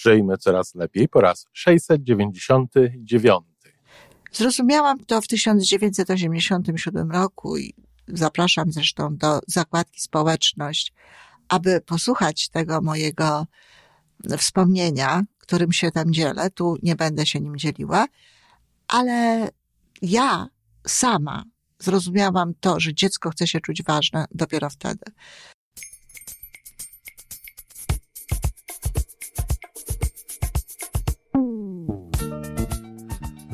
Żyjmy coraz lepiej po raz 699. Zrozumiałam to w 1987 roku i zapraszam zresztą do zakładki Społeczność, aby posłuchać tego mojego wspomnienia, którym się tam dzielę. Tu nie będę się nim dzieliła, ale ja sama zrozumiałam to, że dziecko chce się czuć ważne dopiero wtedy.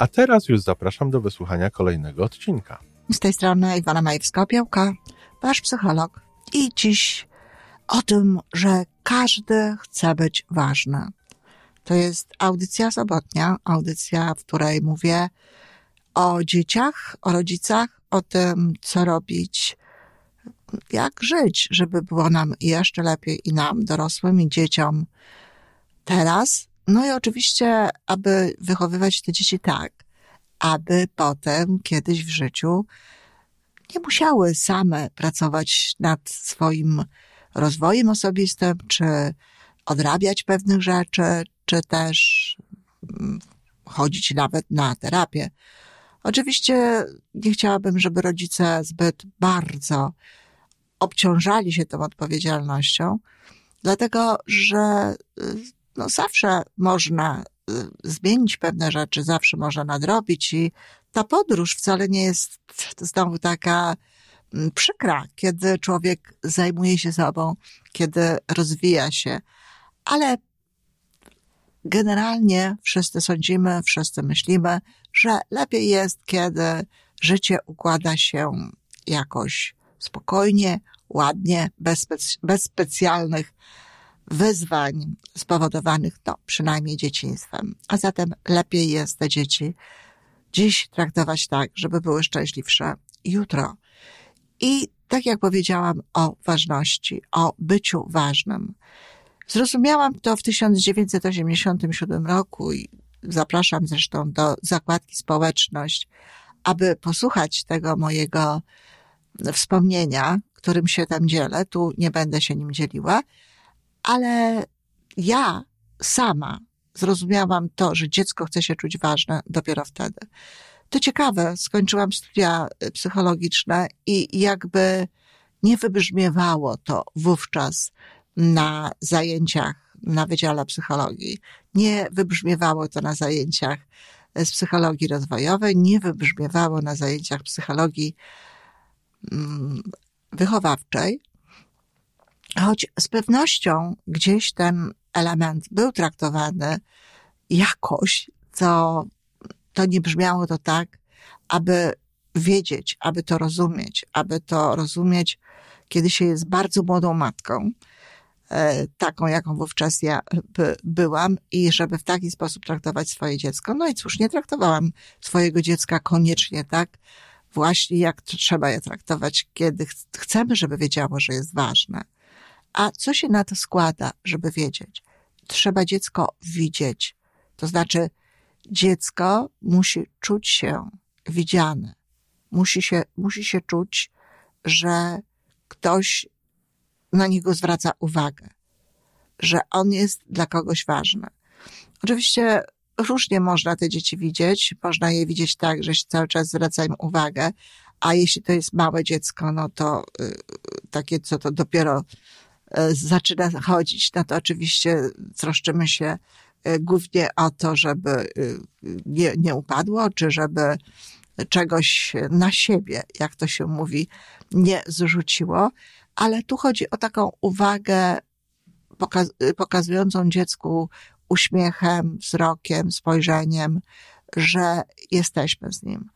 A teraz już zapraszam do wysłuchania kolejnego odcinka. Z tej strony Iwana Majewska-Opiełka, wasz psycholog. I dziś o tym, że każdy chce być ważny. To jest audycja sobotnia, audycja, w której mówię o dzieciach, o rodzicach, o tym, co robić, jak żyć, żeby było nam jeszcze lepiej i nam, dorosłym i dzieciom teraz. No i oczywiście, aby wychowywać te dzieci tak, aby potem kiedyś w życiu nie musiały same pracować nad swoim rozwojem osobistym, czy odrabiać pewnych rzeczy, czy też mm, chodzić nawet na terapię. Oczywiście nie chciałabym, żeby rodzice zbyt bardzo obciążali się tą odpowiedzialnością, dlatego że y, no, zawsze można y, zmienić pewne rzeczy, zawsze można nadrobić i ta podróż wcale nie jest znowu taka mm, przykra, kiedy człowiek zajmuje się sobą, kiedy rozwija się, ale generalnie wszyscy sądzimy, wszyscy myślimy, że lepiej jest, kiedy życie układa się jakoś spokojnie, ładnie, bez, bez specjalnych wyzwań spowodowanych, no, przynajmniej dzieciństwem. A zatem lepiej jest te dzieci dziś traktować tak, żeby były szczęśliwsze jutro. I tak jak powiedziałam o ważności, o byciu ważnym. Zrozumiałam to w 1987 roku i zapraszam zresztą do zakładki Społeczność, aby posłuchać tego mojego wspomnienia, którym się tam dzielę. Tu nie będę się nim dzieliła, ale ja sama zrozumiałam to, że dziecko chce się czuć ważne dopiero wtedy. To ciekawe, skończyłam studia psychologiczne i jakby nie wybrzmiewało to wówczas na zajęciach na Wydziale Psychologii. Nie wybrzmiewało to na zajęciach z psychologii rozwojowej, nie wybrzmiewało na zajęciach psychologii mm, wychowawczej, choć z pewnością gdzieś ten element był traktowany jakoś, to, to nie brzmiało to tak, aby wiedzieć, aby to rozumieć, aby to rozumieć, kiedy się jest bardzo młodą matką, e, taką, jaką wówczas ja byłam, i żeby w taki sposób traktować swoje dziecko. No i cóż, nie traktowałam swojego dziecka koniecznie tak, właśnie jak trzeba je traktować, kiedy chcemy, żeby wiedziało, że jest ważne. A co się na to składa, żeby wiedzieć? Trzeba dziecko widzieć. To znaczy, dziecko musi czuć się widziane. Musi się, musi się czuć, że ktoś na niego zwraca uwagę, że on jest dla kogoś ważny. Oczywiście różnie można te dzieci widzieć. Można je widzieć tak, że się cały czas zwraca im uwagę, a jeśli to jest małe dziecko, no to y, takie, co to dopiero zaczyna chodzić, no to oczywiście troszczymy się y, głównie o to, żeby nie, nie upadło, czy żeby czegoś na siebie, jak to się mówi, nie zrzuciło, ale tu chodzi o taką uwagę pokaz pokazującą dziecku uśmiechem, wzrokiem, spojrzeniem, że jesteśmy z nim.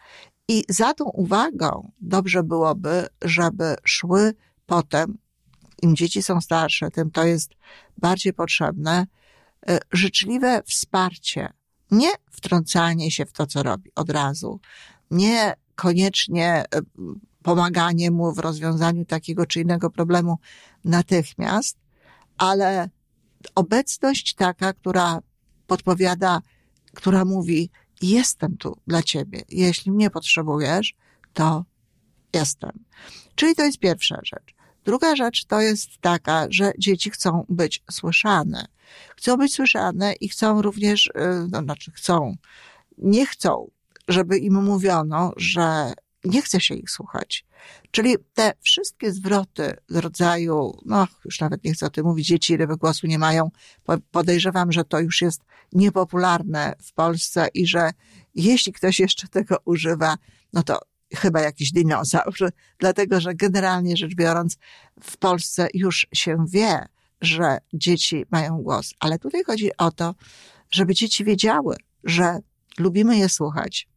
I za tą uwagą dobrze byłoby, żeby szły potem, im dzieci są starsze, tym to jest bardziej potrzebne, e, życzliwe wsparcie, nie wtrącanie się w to, co robi od razu, nie koniecznie e, pomaganie mu w rozwiązaniu takiego czy innego problemu natychmiast, ale obecność taka, która podpowiada, która mówi, jestem tu dla ciebie. Jeśli mnie potrzebujesz, to jestem. Czyli to jest pierwsza rzecz. Druga rzecz to jest taka, że dzieci chcą być słyszane. Chcą być słyszane i chcą również, y, no znaczy chcą, nie chcą, żeby im mówiono, że nie chce się ich słuchać. Czyli te wszystkie zwroty z rodzaju, no już nawet nie chcę o tym mówić, dzieci ryby głosu nie mają. Podejrzewam, że to już jest niepopularne w Polsce i że jeśli ktoś jeszcze tego używa, no to chyba jakiś dinozaur, dlatego że generalnie rzecz biorąc w Polsce już się wie, że dzieci mają głos, ale tutaj chodzi o to, żeby dzieci wiedziały, że lubimy je słuchać,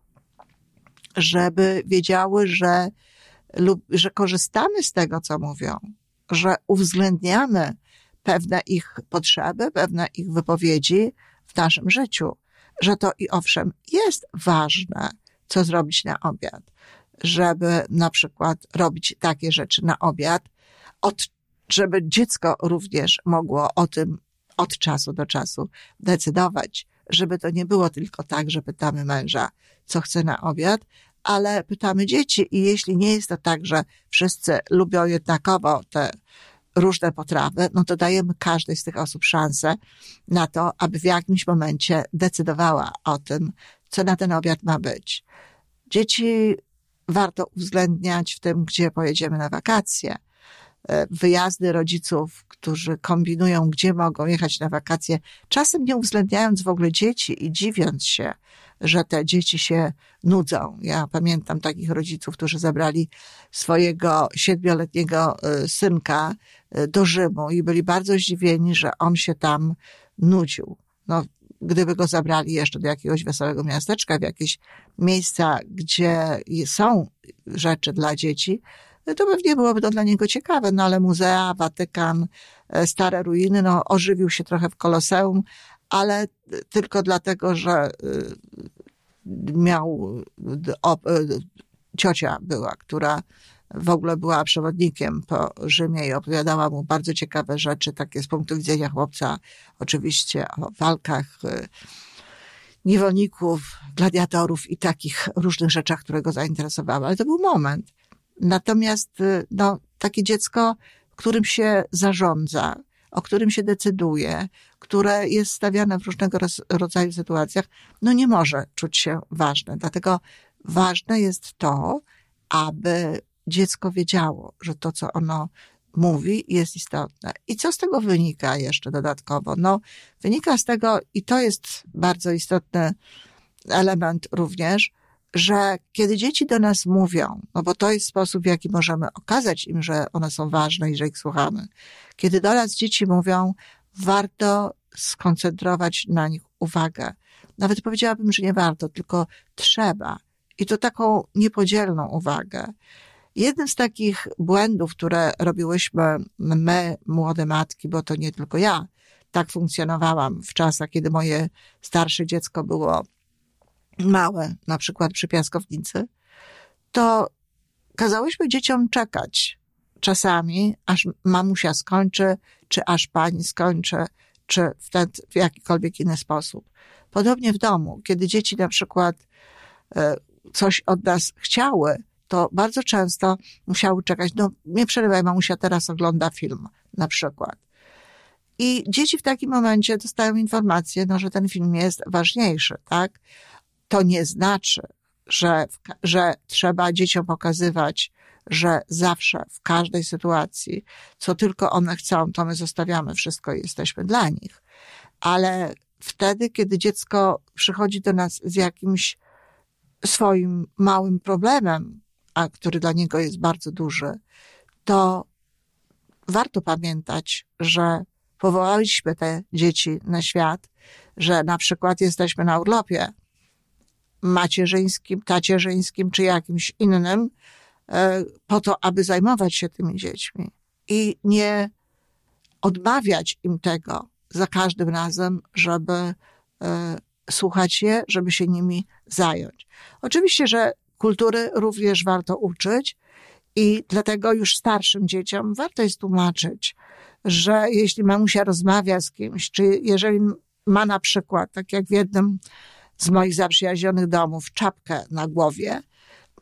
żeby wiedziały, że, że korzystamy z tego, co mówią, że uwzględniamy pewne ich potrzeby, pewne ich wypowiedzi w naszym życiu, że to i owszem jest ważne, co zrobić na obiad, żeby na przykład robić takie rzeczy na obiad, od, żeby dziecko również mogło o tym od czasu do czasu decydować, żeby to nie było tylko tak, że pytamy męża, co chce na obiad, ale pytamy dzieci i jeśli nie jest to tak, że wszyscy lubią jednakowo te różne potrawy, no to dajemy każdej z tych osób szansę na to, aby w jakimś momencie decydowała o tym, co na ten obiad ma być. Dzieci warto uwzględniać w tym, gdzie pojedziemy na wakacje. E, wyjazdy rodziców, którzy kombinują, gdzie mogą jechać na wakacje, czasem nie uwzględniając w ogóle dzieci i dziwiąc się, że te dzieci się nudzą. Ja pamiętam takich rodziców, którzy zabrali swojego siedmioletniego e, synka e, do Rzymu i byli bardzo zdziwieni, że on się tam nudził. No, gdyby go zabrali jeszcze do jakiegoś wesołego miasteczka, w jakieś miejsca, gdzie są rzeczy dla dzieci, to pewnie byłoby to dla niego ciekawe, no ale muzea, Watykan, e, stare ruiny, no ożywił się trochę w Koloseum, ale tylko dlatego, że e, miał, e, ciocia była, która w ogóle była przewodnikiem po Rzymie i opowiadała mu bardzo ciekawe rzeczy, takie z punktu widzenia chłopca, oczywiście o walkach niewolników, gladiatorów i takich różnych rzeczach, które go zainteresowały. Ale to był moment. Natomiast y, no, takie dziecko, którym się zarządza, o którym się decyduje, które jest stawiane w różnego rodzaju sytuacjach, no nie może czuć się ważne. Dlatego ważne jest to, aby dziecko wiedziało, że to, co ono mówi, jest istotne. I co z tego wynika jeszcze dodatkowo? No, wynika z tego, i to jest bardzo istotny element również, że kiedy dzieci do nas mówią, no bo to jest sposób, w jaki możemy okazać im, że one są ważne i że ich słuchamy. Kiedy do nas dzieci mówią, warto skoncentrować na nich uwagę. Nawet powiedziałabym, że nie warto, tylko trzeba. I to taką niepodzielną uwagę. Jednym z takich błędów, które robiłyśmy my, młode matki, bo to nie tylko ja, tak funkcjonowałam w czasach, kiedy moje starsze dziecko było małe, na przykład przy piaskownicy, to kazałyśmy dzieciom czekać czasami, aż mamusia skończy, czy aż pani skończy, czy w, ten, w jakikolwiek inny sposób. Podobnie w domu, kiedy dzieci na przykład e, coś od nas chciały, to bardzo często musiały czekać, no nie przerywaj, mamusia teraz ogląda film, na przykład. I dzieci w takim momencie dostają informację, no, że ten film jest ważniejszy, tak? To nie znaczy, że, że trzeba dzieciom pokazywać, że zawsze, w każdej sytuacji, co tylko one chcą, to my zostawiamy wszystko i jesteśmy dla nich. Ale wtedy, kiedy dziecko przychodzi do nas z jakimś swoim małym problemem, a który dla niego jest bardzo duży, to warto pamiętać, że powołaliśmy te dzieci na świat, że na przykład jesteśmy na urlopie macierzyńskim, tacierzyńskim czy jakimś innym, e, po to, aby zajmować się tymi dziećmi i nie odmawiać im tego, za każdym razem, żeby y, słuchać je, żeby się nimi zająć. Oczywiście, że kultury również warto uczyć i dlatego już starszym dzieciom warto jest tłumaczyć, że jeśli mamusia rozmawia z kimś, czy jeżeli ma na przykład, tak jak w jednym z moich zaprzyjaźnionych domów, czapkę na głowie,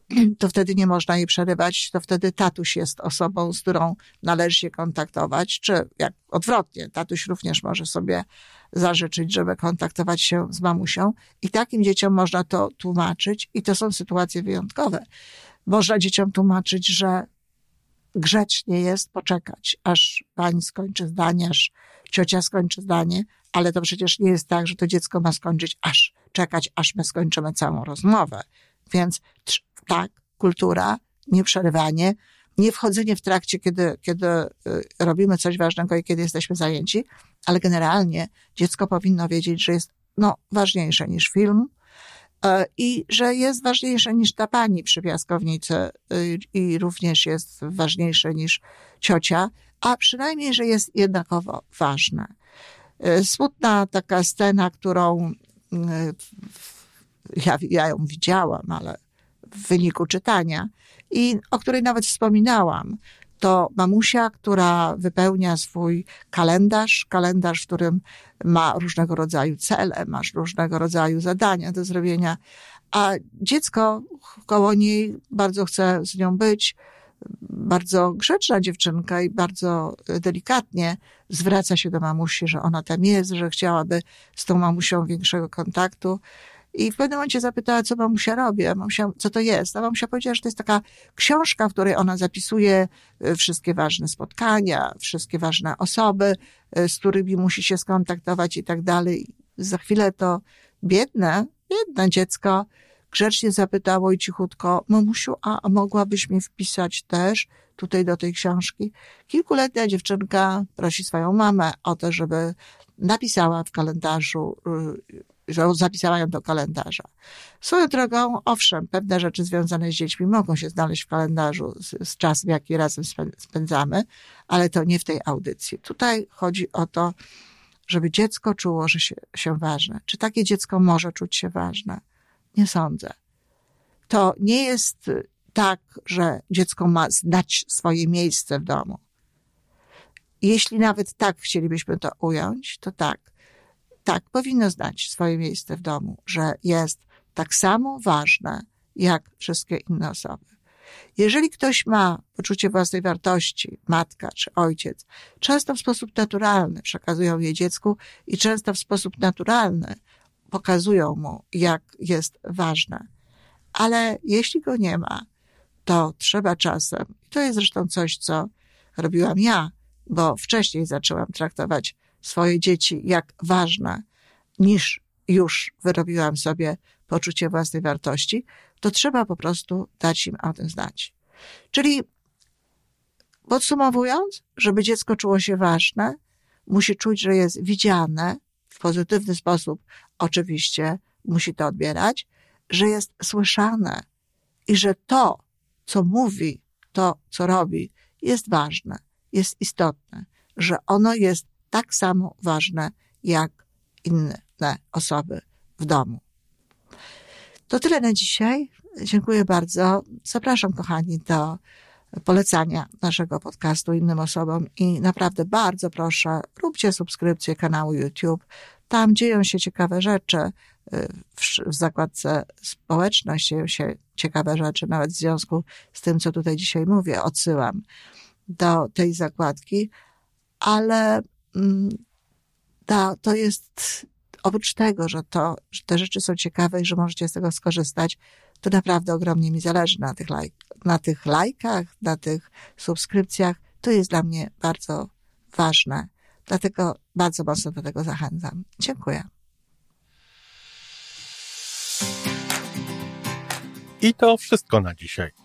to wtedy nie można jej przerywać, to wtedy tatuś jest osobą, z którą należy się kontaktować, czy jak odwrotnie, tatuś również może sobie zażyczyć, żeby kontaktować się z mamusią i takim dzieciom można to tłumaczyć i to są sytuacje wyjątkowe. Można dzieciom tłumaczyć, że grzecznie jest poczekać, aż pani skończy zdanie, aż ciocia skończy zdanie, ale to przecież nie jest tak, że to dziecko ma skończyć, aż czekać, aż my skończymy całą rozmowę. Więc tak, kultura, nieprzerywanie, nie wchodzenie w trakcie, kiedy, kiedy y, robimy coś ważnego i kiedy jesteśmy zajęci, ale generalnie dziecko powinno wiedzieć, że jest no, ważniejsze niż film e, i że jest ważniejsze niż ta pani przy piaskownicy y, i również jest ważniejsze niż ciocia, a przynajmniej, że jest jednakowo ważne. E, smutna taka scena, którą y, ja, ja ją widziałam, ale w wyniku czytania i o której nawet wspominałam. To mamusia, która wypełnia swój kalendarz, kalendarz, w którym ma różnego rodzaju cele, masz różnego rodzaju zadania do zrobienia, a dziecko koło niej bardzo chce z nią być, bardzo grzeczna dziewczynka i bardzo delikatnie zwraca się do mamusi, że ona tam jest, że chciałaby z tą mamusią większego kontaktu. I w pewnym momencie zapytała, co mamusia robi, a mamusia, co to jest. A mamusia powiedziała, że to jest taka książka, w której ona zapisuje e, wszystkie ważne spotkania, wszystkie ważne osoby, e, z którymi musi się skontaktować i tak dalej. Za chwilę to biedne, biedne dziecko grzecznie zapytało i cichutko, mamusiu, a mogłabyś mi wpisać też tutaj do tej książki? Kilkuletnia dziewczynka prosi swoją mamę o to, żeby napisała w kalendarzu y, że zapisała ją do kalendarza. Swoją drogą, owszem, pewne rzeczy związane z dziećmi mogą się znaleźć w kalendarzu z, z czasem, jaki razem spędzamy, ale to nie w tej audycji. Tutaj chodzi o to, żeby dziecko czuło, że się, się ważne. Czy takie dziecko może czuć się ważne? Nie sądzę. To nie jest tak, że dziecko ma znać swoje miejsce w domu. Jeśli nawet tak chcielibyśmy to ująć, to tak tak, powinno znać swoje miejsce w domu, że jest tak samo ważne jak wszystkie inne osoby. Jeżeli ktoś ma poczucie własnej wartości, matka czy ojciec, często w sposób naturalny przekazują je dziecku i często w sposób naturalny pokazują mu, jak jest ważne. Ale jeśli go nie ma, to trzeba czasem, i to jest zresztą coś, co robiłam ja, bo wcześniej zaczęłam traktować swoje dzieci jak ważne, niż już wyrobiłam sobie poczucie własnej wartości, to trzeba po prostu dać im o tym znać. Czyli podsumowując, żeby dziecko czuło się ważne, musi czuć, że jest widziane w pozytywny sposób, oczywiście musi to odbierać, że jest słyszane i że to, co mówi, to, co robi, jest ważne, jest istotne, że ono jest tak samo ważne jak inne osoby w domu. To tyle na dzisiaj. Dziękuję bardzo. Zapraszam, kochani, do polecania naszego podcastu innym osobom i naprawdę bardzo proszę, róbcie subskrypcję kanału YouTube. Tam dzieją się ciekawe rzeczy. W, zakładce społeczność dzieją się ciekawe rzeczy, nawet w związku z tym, co tutaj dzisiaj mówię, odsyłam do tej zakładki, ale mm, ta, to jest oprócz tego, że to, że te rzeczy są ciekawe i że możecie z tego skorzystać, to naprawdę ogromnie mi zależy na tych, lajk, na tych lajkach, na tych subskrypcjach. To jest dla mnie bardzo ważne. Dlatego bardzo mocno do tego zachęcam. Dziękuję. I to wszystko na dzisiaj.